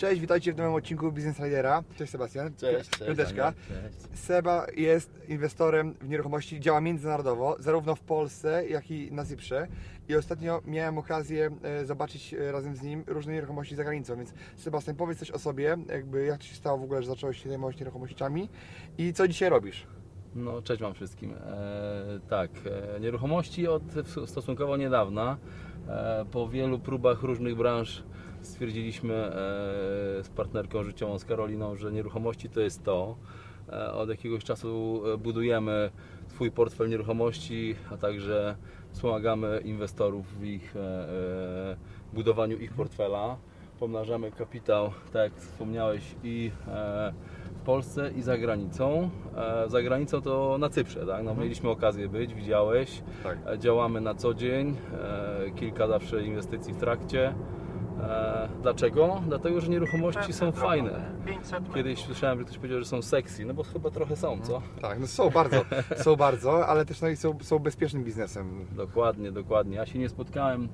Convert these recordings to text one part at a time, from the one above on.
Cześć, witajcie w nowym odcinku Business Ridera. Cześć Sebastian. Cześć. Piąteczka. Cześć. Seba jest inwestorem w nieruchomości, działa międzynarodowo, zarówno w Polsce, jak i na Cyprze. I ostatnio miałem okazję e, zobaczyć e, razem z nim różne nieruchomości za granicą. Więc Sebastian, powiedz coś o sobie, jakby jak to się stało w ogóle, że zacząłeś się zajmować nieruchomościami i co dzisiaj robisz? No, cześć Wam wszystkim. E, tak, nieruchomości od stosunkowo niedawna. E, po wielu próbach różnych branż stwierdziliśmy e, z partnerką życiową, z Karoliną, że nieruchomości to jest to. E, od jakiegoś czasu e, budujemy swój portfel nieruchomości, a także wspomagamy inwestorów w ich budowaniu ich portfela. Pomnażamy kapitał, tak jak wspomniałeś, i w Polsce i za granicą. Za granicą to na Cyprze, tak? No, mieliśmy okazję być, widziałeś. Tak. Działamy na co dzień, kilka zawsze inwestycji w trakcie. E, Dlaczego? Dlatego, że nieruchomości są fajne. Kiedyś słyszałem, że ktoś powiedział, że są sexy, no bo chyba trochę są, co? Tak, no są bardzo, są bardzo, ale też no i są, są bezpiecznym biznesem. Dokładnie, dokładnie. Ja się nie spotkałem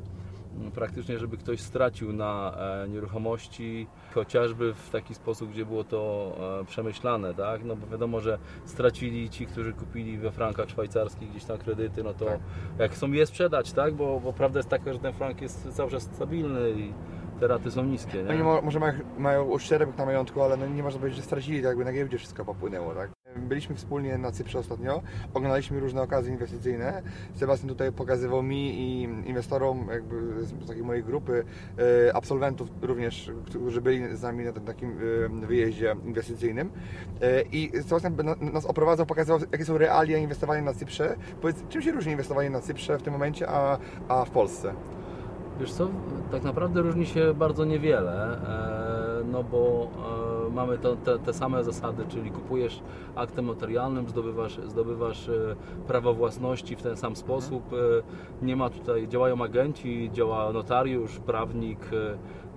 mm, praktycznie, żeby ktoś stracił na e, nieruchomości, chociażby w taki sposób, gdzie było to e, przemyślane, tak? No bo wiadomo, że stracili ci, którzy kupili we frankach szwajcarskich gdzieś tam kredyty, no to Tak. jak chcą je sprzedać, tak? Bo, bo prawda jest taka, że ten frank jest cały czas stabilny i te raty są niskie, Oni nie? mo, może mają, mają uszczerbek na majątku, ale no nie można powiedzieć, że stracili, tak jakby na giełdzie wszystko popłynęło, tak? Byliśmy wspólnie na Cyprze ostatnio, oglądaliśmy różne okazje inwestycyjne. Sebastian tutaj pokazywał mi i inwestorom jakby z takiej mojej grupy e, absolwentów również, którzy byli z nami na tym takim e, wyjeździe inwestycyjnym. E, I Sebastian na- nas oprowadzał, pokazywał jakie są realia inwestowania na Cyprze. Powiedz, czym się różni inwestowanie na Cyprze w tym momencie, a, a w Polsce? Wiesz co, tak naprawdę różni się bardzo niewiele, e, no bo e, mamy to, te, te same zasady, czyli kupujesz aktem notarialnym, zdobywasz, zdobywasz e, prawo własności w ten sam sposób, e, nie ma tutaj, działają agenci, działa notariusz, prawnik,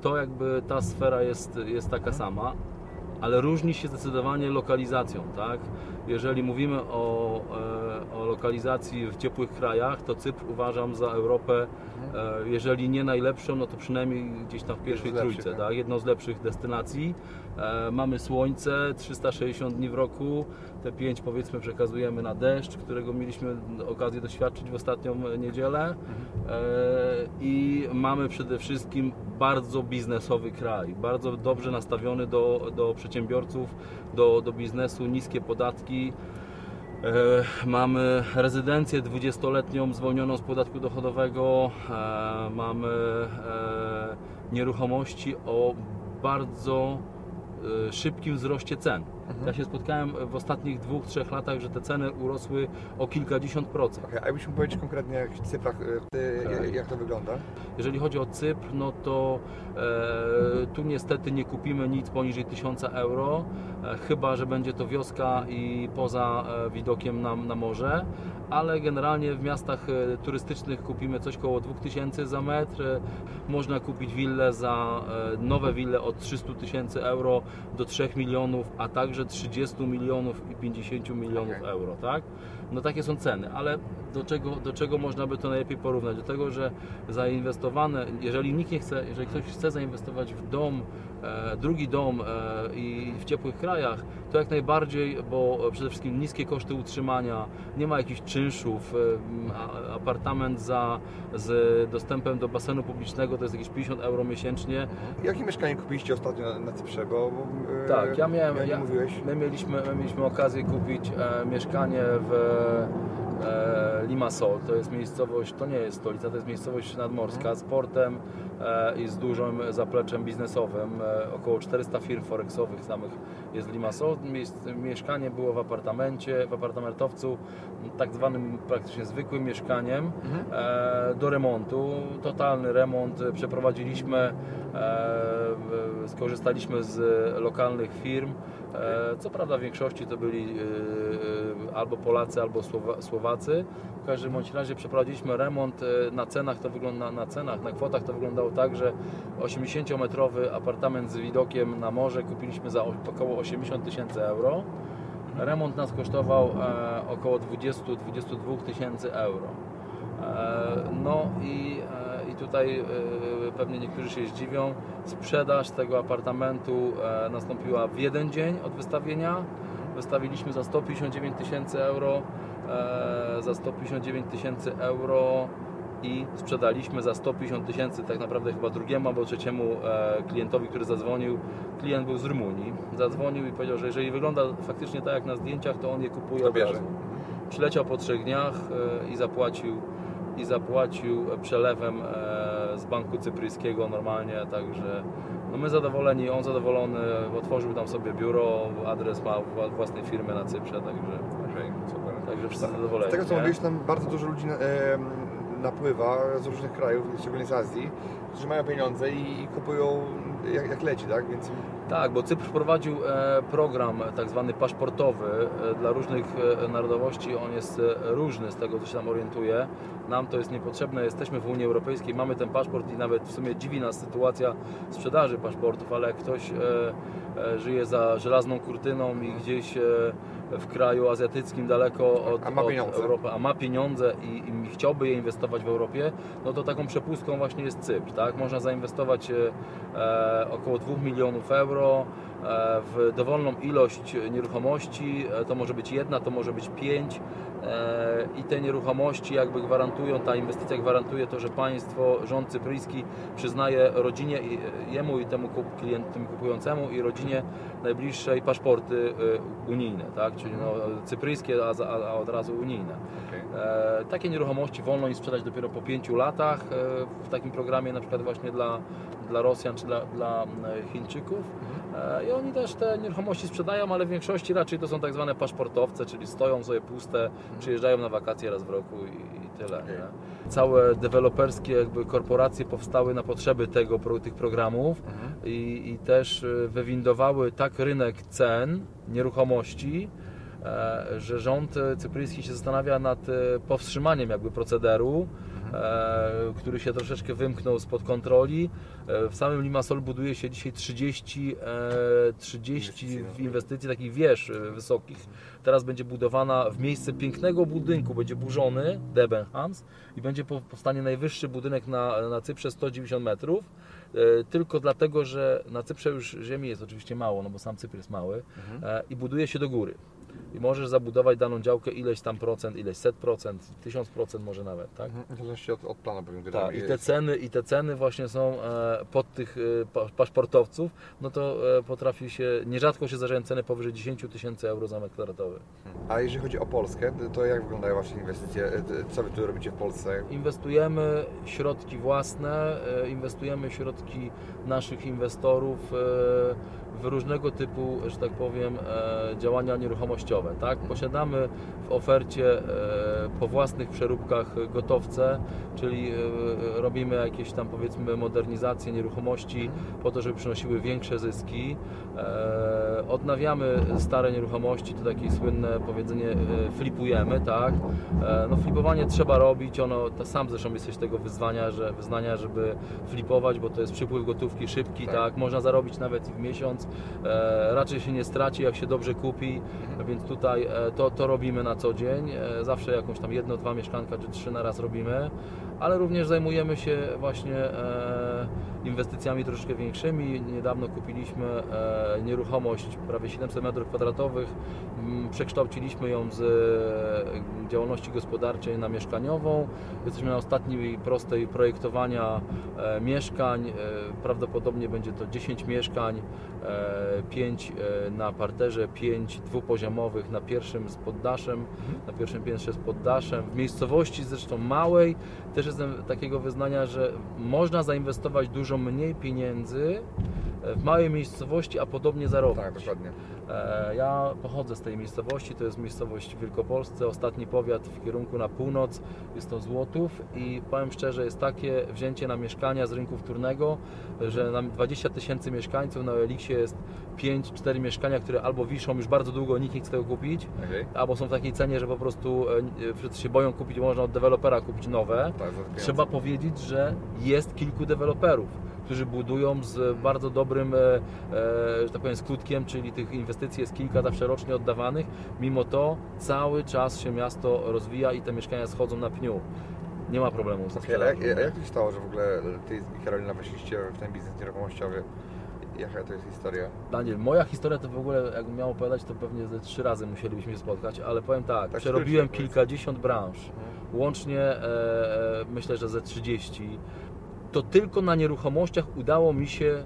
to jakby ta sfera jest, jest taka sama, ale różni się zdecydowanie lokalizacją, tak? Jeżeli mówimy o, o lokalizacji w ciepłych krajach, to Cypr uważam za Europę, e, jeżeli nie najlepszą, no to przynajmniej gdzieś tam w pierwszej lepszych, trójce, tak. tak? Jedną z lepszych destynacji. E, Mamy słońce, 360 dni w roku, te 5 powiedzmy przekazujemy na deszcz, którego mieliśmy okazję doświadczyć w ostatnią niedzielę. E, I mamy przede wszystkim bardzo biznesowy kraj, bardzo dobrze nastawiony do, do przedsiębiorców, do, do biznesu, niskie podatki. E, Mamy rezydencję 20-letnią zwolnioną z podatku dochodowego, e, mamy e, nieruchomości o bardzo szybkim wzroście cen. Ja się spotkałem w ostatnich dwóch, trzech latach, że te ceny urosły o kilkadziesiąt procent. Okay, a jakbyś mógł powiedzieć konkretnie jak w cyfrach, e, e, Tak. jak to wygląda? Jeżeli chodzi o Cypr, no to e, tu niestety nie kupimy nic poniżej 1000 euro, e, chyba że będzie to wioska i poza e, widokiem na, na morze, ale generalnie w miastach e, turystycznych kupimy coś koło 2000 za metr. E, Można kupić willę za e, nowe wille od 300 tysięcy euro do 3 milionów, a także 30 milionów i 50 milionów Okej. euro, tak? No takie są ceny, ale do czego, do czego można by to najlepiej porównać? Do tego, że zainwestowane, jeżeli nikt nie chce, jeżeli ktoś chce zainwestować w dom, e, drugi dom e, i w ciepłych krajach, to jak najbardziej, bo przede wszystkim niskie koszty utrzymania, nie ma jakichś czynszów, e, apartament za, z dostępem do basenu publicznego to jest jakieś 50 euro miesięcznie, Jakie mieszkanie kupiliście ostatnio na, na Cyprze? Bo, tak, ja miałem. Ja my, mieliśmy, my mieliśmy okazję kupić e, mieszkanie w Limassol. To jest miejscowość, to nie jest stolica, to jest miejscowość nadmorska z portem e, i z dużym zapleczem biznesowym. E, około 400 firm forexowych samych jest Limassol. Mies- Mieszkanie było w apartamencie, w apartamentowcu, tak zwanym praktycznie zwykłym mieszkaniem e, do remontu. Totalny remont przeprowadziliśmy, e, skorzystaliśmy z lokalnych firm. E, co prawda w większości to byli albo Polacy, albo Słowa, Słowacy. W każdym bądź razie przeprowadziliśmy remont. Na cenach to wygląda, na cenach, na kwotach to wyglądało tak, że 80-metrowy apartament z widokiem na morze kupiliśmy za o- około 80 tysięcy euro. Remont nas kosztował e, około 20-22 tysięcy euro. E, no i, e, i tutaj pewnie niektórzy się zdziwią, sprzedaż tego apartamentu nastąpiła w jeden dzień od wystawienia. Wystawiliśmy za 159 tysięcy euro, za 159 tysięcy euro i sprzedaliśmy za 150 tysięcy tak naprawdę chyba drugiemu albo trzeciemu e, klientowi, który zadzwonił. Klient był z Rumunii. Zadzwonił i powiedział, że jeżeli wygląda faktycznie tak jak na zdjęciach, to on je kupuje To od bierze. razu. Przyleciał po trzech dniach e, i zapłacił i zapłacił przelewem e, z banku cypryjskiego normalnie, także no my zadowoleni, on zadowolony, otworzył tam sobie biuro, adres ma wła- własnej firmy na Cyprze, także, super. także wszyscy zadowoleni. Z tego co mówisz, tam bardzo dużo ludzi e, napływa z różnych krajów, szczególnie z Azji, którzy mają pieniądze i, i kupują jak, jak leci, tak? Więc Tak, bo Cypr wprowadził e, program tak zwany paszportowy e, dla różnych e, narodowości. On jest różny z tego, co się tam orientuje. Nam to jest niepotrzebne. Jesteśmy w Unii Europejskiej, mamy ten paszport i nawet w sumie dziwi nas sytuacja sprzedaży paszportów, ale jak ktoś żyje za żelazną kurtyną i gdzieś w kraju azjatyckim daleko od, A od. Europy, a ma pieniądze i, i chciałby je inwestować w Europie, no to taką przepustką właśnie jest Cypr. Tak? Można zainwestować e, e, około 2 milionów euro w dowolną ilość nieruchomości. E, to może być jedna, to może być pięć. E, I te nieruchomości jakby gwarantują, ta inwestycja gwarantuje to, że państwo, rząd cypryjski przyznaje rodzinie, jemu i temu kup- klient, temu kupującemu i rodzinie najbliższej paszporty e, unijne, tak? czyli no, cypryjskie, a, a od razu unijne. E, takie nieruchomości wolno im sprzedać dopiero po 5 latach e, w takim programie na przykład właśnie dla, dla Rosjan czy dla, dla e, Chińczyków. I oni też te nieruchomości sprzedają, ale w większości raczej to są tak zwane paszportowce, czyli stoją sobie puste, przyjeżdżają na wakacje raz w roku i, i tyle. Nie? Całe deweloperskie jakby korporacje powstały na potrzeby tego, tych programów i, i też e, wywindowały tak rynek cen nieruchomości, e, że rząd e, cypryjski się zastanawia nad e, powstrzymaniem jakby procederu, który się troszeczkę wymknął spod kontroli. E, W samym Limassol buduje się dzisiaj 30, e, 30 Inwestycji, no. inwestycji takich wież e, wysokich. Teraz będzie budowana w miejsce pięknego budynku, będzie burzony Debenhams i będzie po- powstanie najwyższy budynek na, na Cyprze 190 metrów. E, Tylko dlatego, że na Cyprze już ziemi jest oczywiście mało, no bo sam Cypr jest mały e, i buduje się do góry. I możesz zabudować daną działkę ileś tam procent, ileś set procent, tysiąc procent może nawet, tak? Mhm. W zależności od, od planu pewnie. Tak, i te ceny, i te ceny właśnie są e, pod tych e, pa- paszportowców, no to e, potrafi się, nierzadko się zdarzają ceny powyżej 10 tysięcy euro za metr kwadratowy. A jeżeli chodzi o Polskę, to jak wyglądają Wasze inwestycje? E, Co Wy tu robicie w Polsce? Inwestujemy środki własne, e, inwestujemy środki naszych inwestorów e, w różnego typu, że tak powiem, e, działania nieruchomościowe. Tak? Posiadamy w ofercie e, po własnych przeróbkach gotowce, czyli e, robimy jakieś tam powiedzmy modernizacje nieruchomości po to, żeby przynosiły większe zyski. Odnawiamy stare nieruchomości, to takie słynne powiedzenie flipujemy, tak? No flipowanie trzeba robić, ono, to sam zresztą jesteś tego wyzwania, że, wyznania, żeby flipować, bo to jest przypływ gotówki szybki, Tak. tak? Można zarobić nawet i w miesiąc, e, raczej się nie straci, jak się dobrze kupi, więc tutaj e, to, to robimy na co dzień, e, zawsze jakąś tam jedno, dwa mieszkanka czy trzy na raz robimy, ale również zajmujemy się właśnie inwestycjami troszeczkę większymi. Niedawno kupiliśmy nieruchomość prawie 700 m2, Mm, przekształciliśmy ją z działalności gospodarczej na mieszkaniową. Jesteśmy na ostatniej prostej projektowania mieszkań. Prawdopodobnie będzie to 10 mieszkań, e, 5 e, na parterze, 5 dwupoziomowych na pierwszym z poddaszem, na pierwszym piętrze z poddaszem. W miejscowości zresztą małej też jestem takiego wyznania, że można zainwestować dużo mniej pieniędzy w małej miejscowości, a podobnie zarobić. Tak, dokładnie. E, Ja pochodzę z tej miejscowości, to jest miejscowość w Wielkopolsce, ostatni powiat w kierunku na północ, jest to Złotów i powiem szczerze, jest takie wzięcie na mieszkania z rynku wtórnego, że na 20 tysięcy mieszkańców na Eliksie jest 5-4 mieszkania, które albo wiszą już bardzo długo, nikt nie chce tego kupić, Okej. albo są w takiej cenie, że po prostu e, e, wszyscy się boją kupić, można od dewelopera kupić nowe. Tak. Trzeba powiedzieć, że jest kilku deweloperów, którzy budują z bardzo dobrym, e, e, że tak powiem, skutkiem, czyli tych inwestycji jest kilka zawsze rocznie oddawanych. Mimo to cały czas się miasto rozwija i te mieszkania schodzą na pniu. Nie ma problemu ale sprzedażą. jak, jak to się stało, że w ogóle Ty i Karolina weszliście w ten biznes nieruchomościowy? Jaka to jest historia? Daniel, moja historia to w ogóle, jakbym miał opowiadać, to pewnie ze trzy razy musielibyśmy się spotkać, ale powiem tak, Tak przerobiłem kilkadziesiąt branż. Łącznie e, e, myślę, że ze 30. To tylko na nieruchomościach udało mi się,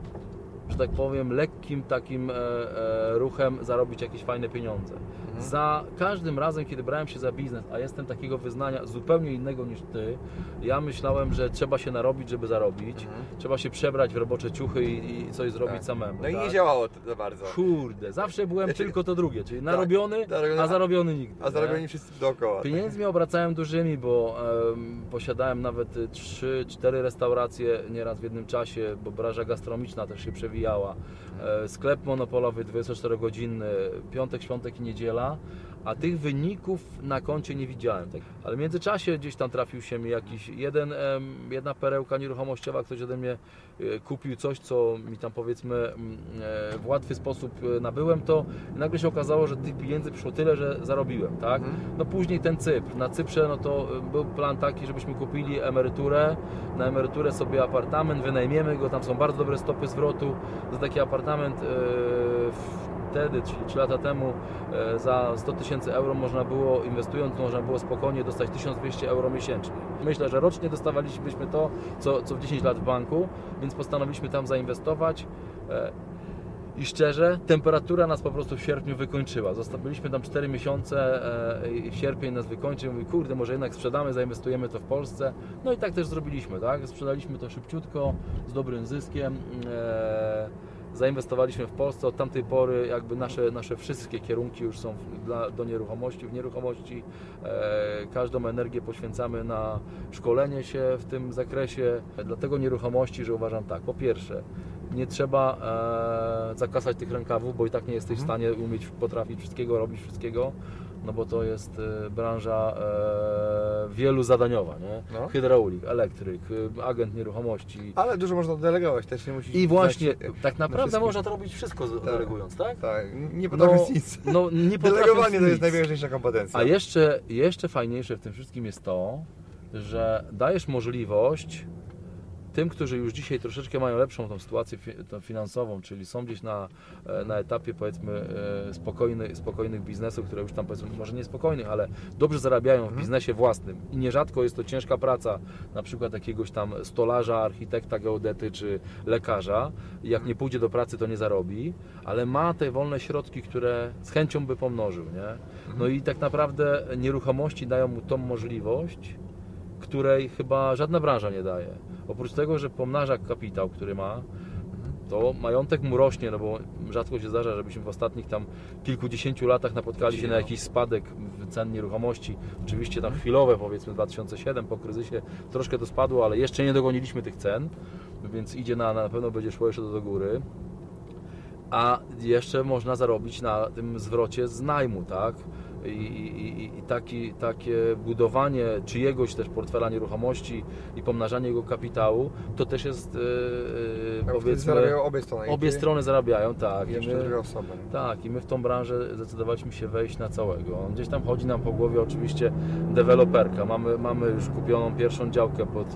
że tak powiem, lekkim takim e, e, ruchem zarobić jakieś fajne pieniądze. Za każdym razem, kiedy brałem się za biznes, a jestem takiego wyznania zupełnie innego niż ty, ja myślałem, że trzeba się narobić, żeby zarobić. Trzeba się przebrać w robocze ciuchy i, i coś zrobić Tak. samemu. No i tak? nie działało to za bardzo. Kurde, zawsze byłem Znaczy- tylko to drugie, czyli narobiony, narobiony, a zarobiony nigdy. A nie? zarobieni wszyscy dookoła. tak? Pieniędzmi obracałem dużymi, bo em, posiadałem nawet 3-4 restauracje nieraz w jednym czasie, bo branża gastronomiczna też się przewijała. E, sklep monopolowy 24-godzinny, piątek, świątek i niedziela, a tych wyników na koncie nie widziałem. Tak. Ale w międzyczasie gdzieś tam trafił się mi jakiś jeden, jedna perełka nieruchomościowa, ktoś ode mnie e, kupił coś, co mi tam powiedzmy mm, e, w łatwy sposób e, nabyłem to i nagle się okazało, że tych pieniędzy przyszło tyle, że zarobiłem, tak? Mhm. No później ten Cypr. Na Cyprze no to był plan taki, żebyśmy kupili emeryturę, na emeryturę sobie apartament, wynajmiemy go, tam są bardzo dobre stopy zwrotu. Za taki apartament y, wtedy, czyli 3 lata temu, y, za 100 tysięcy euro można było, inwestując, można było spokojnie dostać 1200 euro miesięcznie. Myślę, że rocznie dostawalibyśmy to, co, co w 10 lat w banku, więc postanowiliśmy tam zainwestować. E, i szczerze, temperatura nas po prostu w sierpniu wykończyła. Zosta- Byliśmy tam 4 miesiące e, i w sierpień nas wykończył. Mówi, kurde, może jednak sprzedamy, zainwestujemy to w Polsce. No i tak też zrobiliśmy, tak? Sprzedaliśmy to szybciutko, z dobrym zyskiem. E, zainwestowaliśmy w Polsce. Od tamtej pory jakby nasze, nasze wszystkie kierunki już są dla, do nieruchomości. W nieruchomości e, każdą energię poświęcamy na szkolenie się w tym zakresie. Dlatego nieruchomości, że uważam tak, po pierwsze, nie trzeba e, zakasać tych rękawów, bo i tak nie jesteś w Mhm. stanie umieć, potrafić wszystkiego, robić wszystkiego, no bo to jest e, branża e, wielu zadaniowa, nie? No. Hydraulik, elektryk, e, agent nieruchomości. Ale dużo można delegować, też nie musisz... I właśnie, tak naprawdę wszystkim. można to robić wszystko z- delegując, tak? Tak, nie potrafisz nic. no, nie Delegowanie to jest najważniejsza kompetencja. A jeszcze, jeszcze fajniejsze w tym wszystkim jest to, że dajesz możliwość tym, którzy już dzisiaj troszeczkę mają lepszą tą sytuację finansową, czyli są gdzieś na, e, na etapie powiedzmy e, spokojny, spokojnych biznesów, które już tam powiedzmy, może nie spokojnych, ale dobrze zarabiają w biznesie własnym i nierzadko jest to ciężka praca, na przykład jakiegoś tam stolarza, architekta, geodety czy lekarza. Jak nie pójdzie do pracy, to nie zarobi, ale ma te wolne środki, które z chęcią by pomnożył, nie? No i tak naprawdę nieruchomości dają mu tą możliwość, której chyba żadna branża nie daje. Oprócz tego, że pomnaża kapitał, który ma, to majątek mu rośnie, no bo rzadko się zdarza, żebyśmy w ostatnich tam kilkudziesięciu latach napotkali się na jakiś spadek w cen nieruchomości. Oczywiście tam chwilowe, powiedzmy 2007 po kryzysie troszkę to spadło, ale jeszcze nie dogoniliśmy tych cen, więc idzie na, na pewno będzie szło jeszcze do, do góry. A jeszcze można zarobić na tym zwrocie z najmu, tak? I, i, i- taki, takie budowanie czyjegoś też portfela nieruchomości i pomnażanie jego kapitału, to też jest, A wtedy powiedzmy, obie strony. obie strony zarabiają, tak. I my, tak, i my w tą branżę zdecydowaliśmy się wejść na całego. Gdzieś tam chodzi nam po głowie oczywiście deweloperka. Mamy, mamy już kupioną pierwszą działkę pod,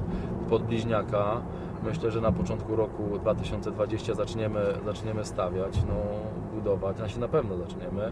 pod bliźniaka. Myślę, że na początku roku 2020 zaczniemy, zaczniemy stawiać, no, budować. Znaczy na pewno zaczniemy.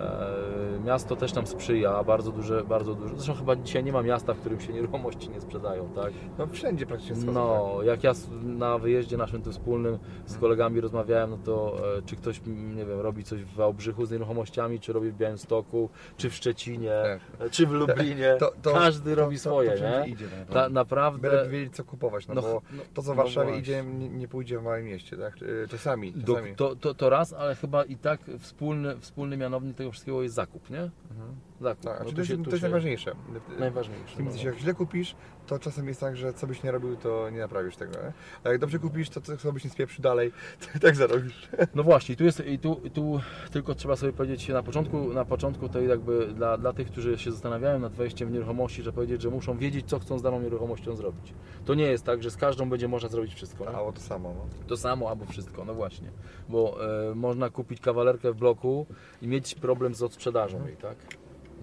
E, Miasto też nam sprzyja, bardzo duże, bardzo duże. Zresztą chyba dzisiaj nie ma miasta, w którym się nieruchomości nie sprzedają, tak? No wszędzie praktycznie schodzą. No, jak ja na wyjeździe naszym tu wspólnym z kolegami rozmawiałem, no to e, czy ktoś, nie wiem, robi coś w Wałbrzychu z nieruchomościami, czy robi w Białymstoku, czy w Szczecinie, Tak. e, czy w Lublinie, To- to- każdy to- robi swoje, nie? Idzie, tak. Ta, naprawdę... Byle wiedzieć co kupować, no, No, bo no, to co w no Warszawie właśnie. idzie nie, nie pójdzie w małym mieście, tak? Czasami, Do, czasami. to, to, to raz, ale chyba i tak wspólny, wspólny mianownik tego wszystkiego jest zakup, nie? Mhm. Zakup. Tak, No znaczy to jest, się- to tu jest się- najważniejsze. Najważniejsze. Tym no. więcej, jak źle kupisz, to czasem jest tak, że co byś nie robił, to nie naprawisz tego. Nie? A jak dobrze kupisz, to co byś nie spieprzył dalej, to i tak zarobisz. No właśnie, tu jest i tu, tu tylko trzeba sobie powiedzieć na początku, na początku to jakby dla, dla tych, którzy się zastanawiają nad wejściem w nieruchomości, że powiedzieć, że muszą wiedzieć, co chcą z daną nieruchomością zrobić. To nie jest tak, że z każdą będzie można zrobić wszystko. nie? Albo to samo. No. To samo albo wszystko, no właśnie. Bo e, można kupić kawalerkę w bloku i mieć problem z odsprzedażą jej, tak?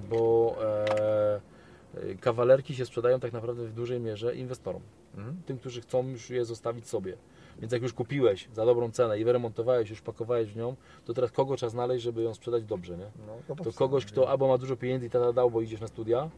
Bo e, kawalerki się sprzedają tak naprawdę w dużej mierze inwestorom. Mhm. Tym, którzy chcą już je zostawić sobie. Więc jak już kupiłeś za dobrą cenę i wyremontowałeś, już pakowałeś w nią, to teraz kogo trzeba znaleźć, żeby ją sprzedać dobrze, nie? No, To prostu. kogoś, kto albo ma dużo pieniędzy i tata dał, bo idziesz na studia,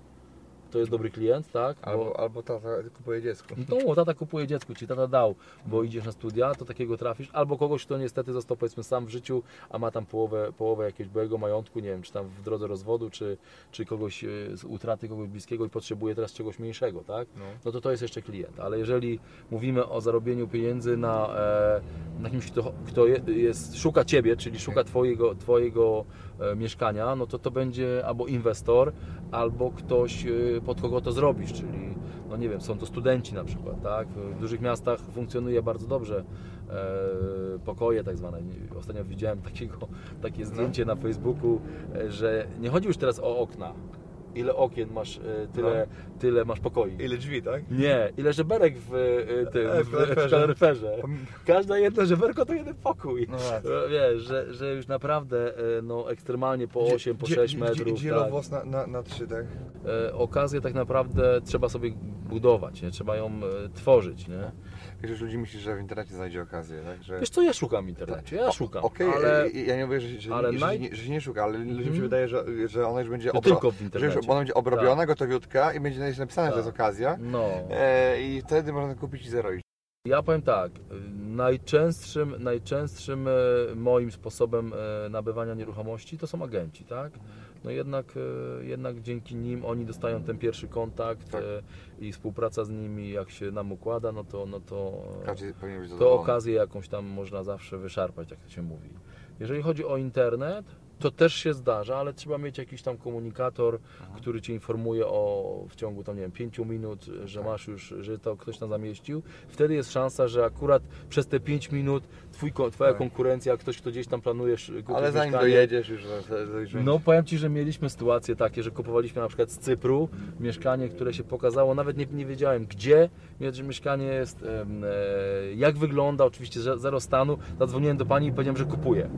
to jest dobry klient, tak? Bo- Albo, albo tata kupuje dziecko. no, tata kupuje dziecku, ci tata dał, bo idziesz na studia, to takiego trafisz, albo kogoś, kto niestety został powiedzmy sam w życiu, a ma tam połowę, połowę jakiegoś byłego majątku, nie wiem, czy tam w drodze rozwodu, czy, czy kogoś e, z utraty kogoś bliskiego i potrzebuje teraz czegoś mniejszego, tak? No. No to to jest jeszcze klient, ale jeżeli mówimy o zarobieniu pieniędzy na, e, na kimś, kto, kto je, jest, szuka Ciebie, czyli szuka Twojego, twojego e, mieszkania, no to to będzie albo inwestor, albo ktoś, pod kogo to zrobisz, czyli no nie wiem, są to studenci na przykład, tak? W dużych miastach funkcjonuje bardzo dobrze e, pokoje tak zwane. Ostatnio widziałem takiego, takie zdjęcie na Facebooku, e, że nie chodzi już teraz o okna. Ile okien masz, e, tyle, tyle masz pokoi. Ile drzwi, tak? Nie, ile żeberek w, e, tym, E, w, kaloryferze. Każde jedno żeberko to jeden pokój. No. E, Wiesz, że, że już naprawdę e, no, ekstremalnie po 8, po Dzie- 6 dzie- metrów. Gdzie tak. na, na, na trzy, tak? E, okazję tak naprawdę trzeba sobie budować, nie? trzeba ją e, tworzyć. Nie? Wiesz, ludzi myśli, że w internecie znajdzie okazję, tak? Że... Wiesz co, ja szukam w internecie, ja szukam, Okej, ale e, ja nie mówię, że, że, ale że, naj- że, że się nie szuka, ale ludziom Mhm. się wydaje, że, że ona już będzie że obro- tylko w że internecie. już ona będzie obrobiona, gotowiutka i będzie napisane, że to Tak. jest okazja. No, E, I wtedy można kupić i zarobić. ja powiem tak, najczęstszym, najczęstszym e, moim sposobem e, nabywania nieruchomości to są agenci, tak? No jednak, e, jednak dzięki nim oni dostają ten pierwszy kontakt Tak. e, i współpraca z nimi jak się nam układa, no to, no to to okazję jakąś tam można zawsze wyszarpać, jak to się mówi. Jeżeli chodzi o internet, to też się zdarza, ale trzeba mieć jakiś tam komunikator, który Cię informuje o w ciągu tam, nie wiem, 5 minut, że masz już, że to ktoś tam zamieścił. Wtedy jest szansa, że akurat przez te 5 minut twój, Twoja Tak. konkurencja, ktoś, kto gdzieś tam planujesz kupić Ale zanim mieszkanie, dojedziesz już, no powiem Ci, że mieliśmy sytuacje takie, że kupowaliśmy na przykład z Cypru mieszkanie, które się pokazało, nawet nie, nie wiedziałem gdzie, że mieszkanie jest, e, jak wygląda, oczywiście ze- zero stanu, zadzwoniłem do Pani i powiedziałem, że kupuję.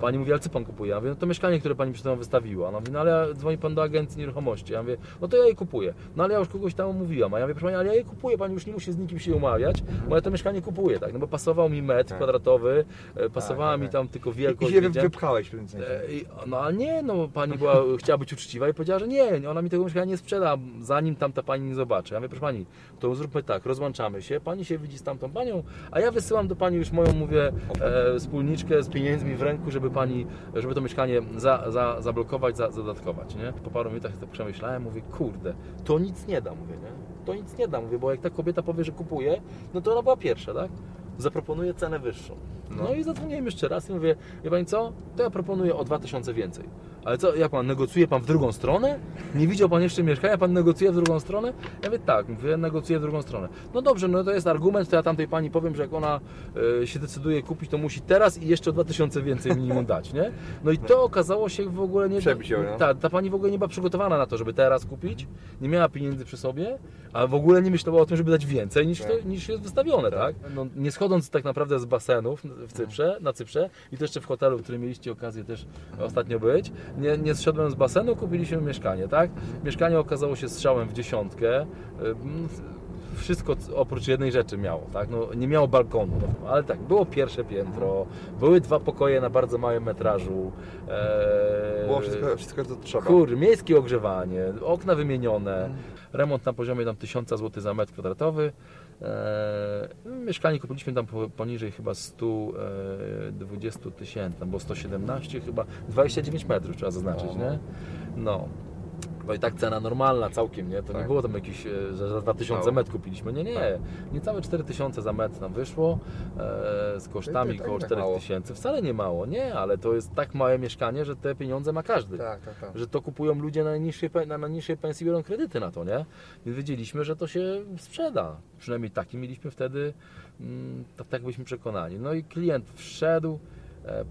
Pani mówi, ale co Pan kupuje? Ja mówię, no to mieszkanie, które Pani przed wystawiła. Ona mówi, no ale dzwoni Pan do agencji nieruchomości. Ja mówię, no to ja je kupuję. No ale ja już kogoś tam umówiłam. A ja mówię, proszę Pani, ale ja je kupuję, Pani już nie musi z nikim się umawiać, bo ja to mieszkanie kupuję, tak? No bo pasował mi metr Tak. kwadratowy, e, pasowała tak, mi tak. tam tylko I wielkość. się wy- wiedziałem- wypchałeś sensie. E, i- No ale nie, no pani była, chciała być uczciwa i powiedziała, że nie, ona mi tego mieszkania nie sprzeda, zanim tamta pani nie zobaczy. Ja mówię, proszę pani, to zróbmy tak, rozłączamy się, pani się widzi z tamtą panią, a ja wysyłam do pani już moją, mówię, e, wspólniczkę z pieniędzmi w ręku, żeby pani, żeby to mieszkanie za, za, zablokować, za, zadatkować, nie? Po paru minutach to przemyślałem, mówię, kurde, to nic nie da, mówię, nie? To nic nie da, mówię, bo jak ta kobieta powie, że kupuje, no to ona była pierwsza, tak? Zaproponuje cenę wyższą. No, No. i zadzwoniłem jeszcze raz i mówię, wie pani co, to ja proponuję o 2000 więcej. Ale co, jak pan, negocjuje pan w drugą stronę? Nie widział pan jeszcze mieszkania, pan negocjuje w drugą stronę? Ja mówię, tak, mówię, negocjuję w drugą stronę. No dobrze, no to jest argument, to ja tamtej pani powiem, że jak ona e, się decyduje kupić, to musi teraz i jeszcze o 2000 więcej minimum dać, nie? No i to okazało się w ogóle nie... Przebić no. ta, ta pani w ogóle nie była przygotowana na to, żeby teraz kupić, nie miała pieniędzy przy sobie, a w ogóle nie myślała o tym, żeby dać więcej niż, to, Tak. niż jest wystawione, tak? No, nie schodząc tak naprawdę z basenów w Cyprze, na Cyprze i jeszcze w hotelu, w którym mieliście okazję też ostatnio być, nie, nie zszedłem z basenu, kupiliśmy mieszkanie, tak? Mieszkanie okazało się strzałem w dziesiątkę. Wszystko oprócz jednej rzeczy miało, tak? No, nie miało balkonu, no, ale tak, było pierwsze piętro, były dwa pokoje na bardzo małym metrażu. E, Było wszystko, wszystko co trzeba. Kur, miejskie ogrzewanie, okna wymienione, remont na poziomie tam 1000 zł za metr kwadratowy. E, mieszkanie kupiliśmy tam po- poniżej chyba 120 tysięcy, tam było 117 chyba, 29 metrów trzeba zaznaczyć, O. nie? No. No i tak cena normalna całkiem, nie? To nie Tak. było tam jakieś, e, że za 2000 Mało. metr kupiliśmy, nie, nie. Niecałe 4000 za metr nam wyszło, e, z kosztami tak około nie tak mało. 4000. Wcale nie mało, nie, ale to jest tak małe mieszkanie, że te pieniądze ma każdy Tak, tak, tak. że to kupują ludzie na najniższej, pe- na najniższej pensji, biorą kredyty na to, nie? Więc wiedzieliśmy, że to się sprzeda. Przynajmniej taki mieliśmy wtedy, mm, tak, tak byliśmy przekonani. No i klient wszedł,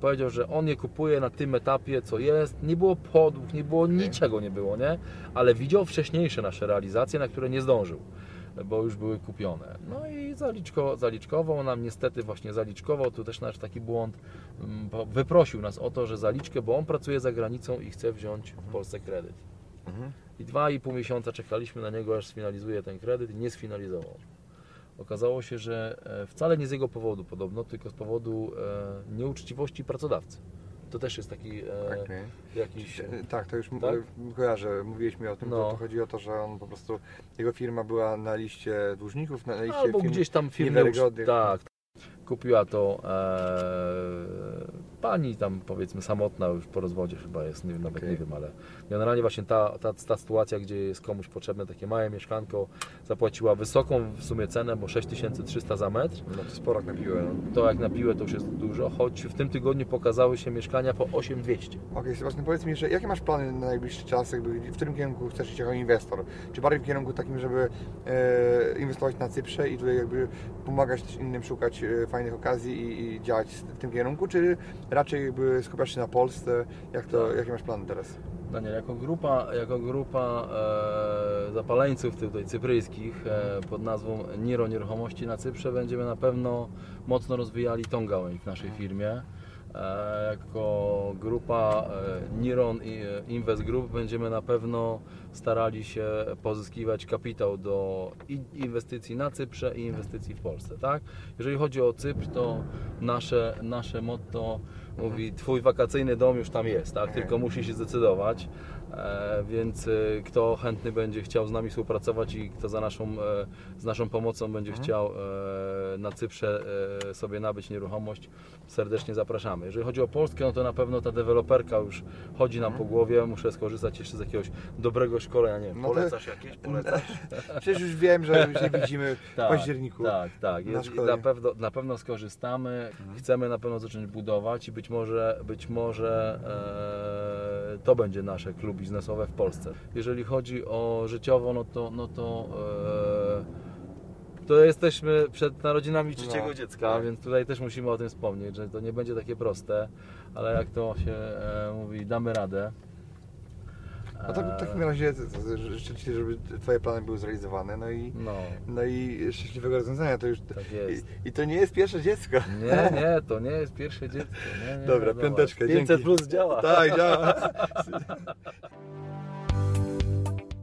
powiedział, że on je kupuje na tym etapie, co jest. Nie było podłóg, nie było niczego nie było, nie? Ale widział wcześniejsze nasze realizacje, na które nie zdążył bo już były kupione. No i zaliczko, zaliczkował nam, niestety właśnie zaliczkował, tu też nasz taki błąd, mm, bo wyprosił nas o to, że zaliczkę, bo on pracuje za granicą i chce wziąć w Polsce kredyt. Mhm. I dwa i pół miesiąca czekaliśmy na niego, aż sfinalizuje ten kredyt i nie sfinalizował. Okazało się, że e, wcale nie z jego powodu podobno, tylko z powodu e, nieuczciwości pracodawcy. To też jest taki e, Okej. jakiś... Tak, to już Tak? kojarzę, mówiłeś mi o tym, No. to, chodzi o to, że on po prostu, jego firma była na liście dłużników, na liście Albo firm gdzieś tam firmy już, niewiarygodnych. tak, kupiła to pani tam powiedzmy samotna już po rozwodzie chyba jest, nie nawet Okej. nie wiem, ale generalnie właśnie ta, ta, ta sytuacja, gdzie jest komuś potrzebne takie małe mieszkanko, zapłaciła wysoką w sumie cenę, bo 6300 za metr, No to sporo jak na piłę. No. to jak na piłę to już jest dużo, choć w tym tygodniu pokazały się mieszkania po 8200. Okej, Sebastian, powiedz mi, że jakie masz plany na najbliższy czas, jakby, w którym kierunku chcesz iść jako inwestor? Czy bardziej w kierunku takim, żeby e, inwestować na Cyprze i tutaj jakby pomagać też innym szukać e, fajnych okazji i, i działać w tym kierunku, czy raczej jakby skupiasz się na Polsce? Jak to, Tak. jakie masz plany teraz? Daniel, jako grupa, jako grupa e, zapaleńców tutaj cypryjskich e, pod nazwą Niro Nieruchomości na Cyprze będziemy na pewno mocno rozwijali tą gałęź w naszej firmie. E, jako grupa e, Niron i e, Invest Group będziemy na pewno starali się pozyskiwać kapitał do inwestycji na Cyprze i inwestycji w Polsce, tak? Jeżeli chodzi o Cypr, to nasze, nasze motto mówi Twój wakacyjny dom już tam jest, tak? Tylko musi się zdecydować. E, więc e, kto chętny będzie chciał z nami współpracować i kto za naszą, e, z naszą pomocą będzie chciał e, na Cyprze sobie nabyć nieruchomość, serdecznie zapraszamy. Jeżeli chodzi o Polskę, no to na pewno ta deweloperka już chodzi nam po głowie. Muszę skorzystać jeszcze z jakiegoś dobrego szkolenia. Nie wiem, No to- polecasz jakieś? Polecasz? Przecież już wiem, że już się widzimy w Tak, październiku. Tak, tak. na Jest, na, pewno, na pewno skorzystamy. Chcemy na pewno zacząć budować i być może, być może e, to będzie nasze klub biznesowe w Polsce. Jeżeli chodzi o życiowo, no to, no to e, to jesteśmy przed narodzinami trzeciego No, dziecka, tak. więc tutaj też musimy o tym wspomnieć, że to nie będzie takie proste, ale jak to się e, mówi, damy radę. No to w takim razie życzę Ci, żeby Twoje plany były zrealizowane, no i, No, no i szczęśliwego rozwiązania. To już, tak jest. i, I to nie jest pierwsze dziecko. Nie, nie, to nie jest pierwsze dziecko. Nie, nie, Dobra, wiadomo. piąteczkę, 500 dzięki. plus działa. Tak, działa.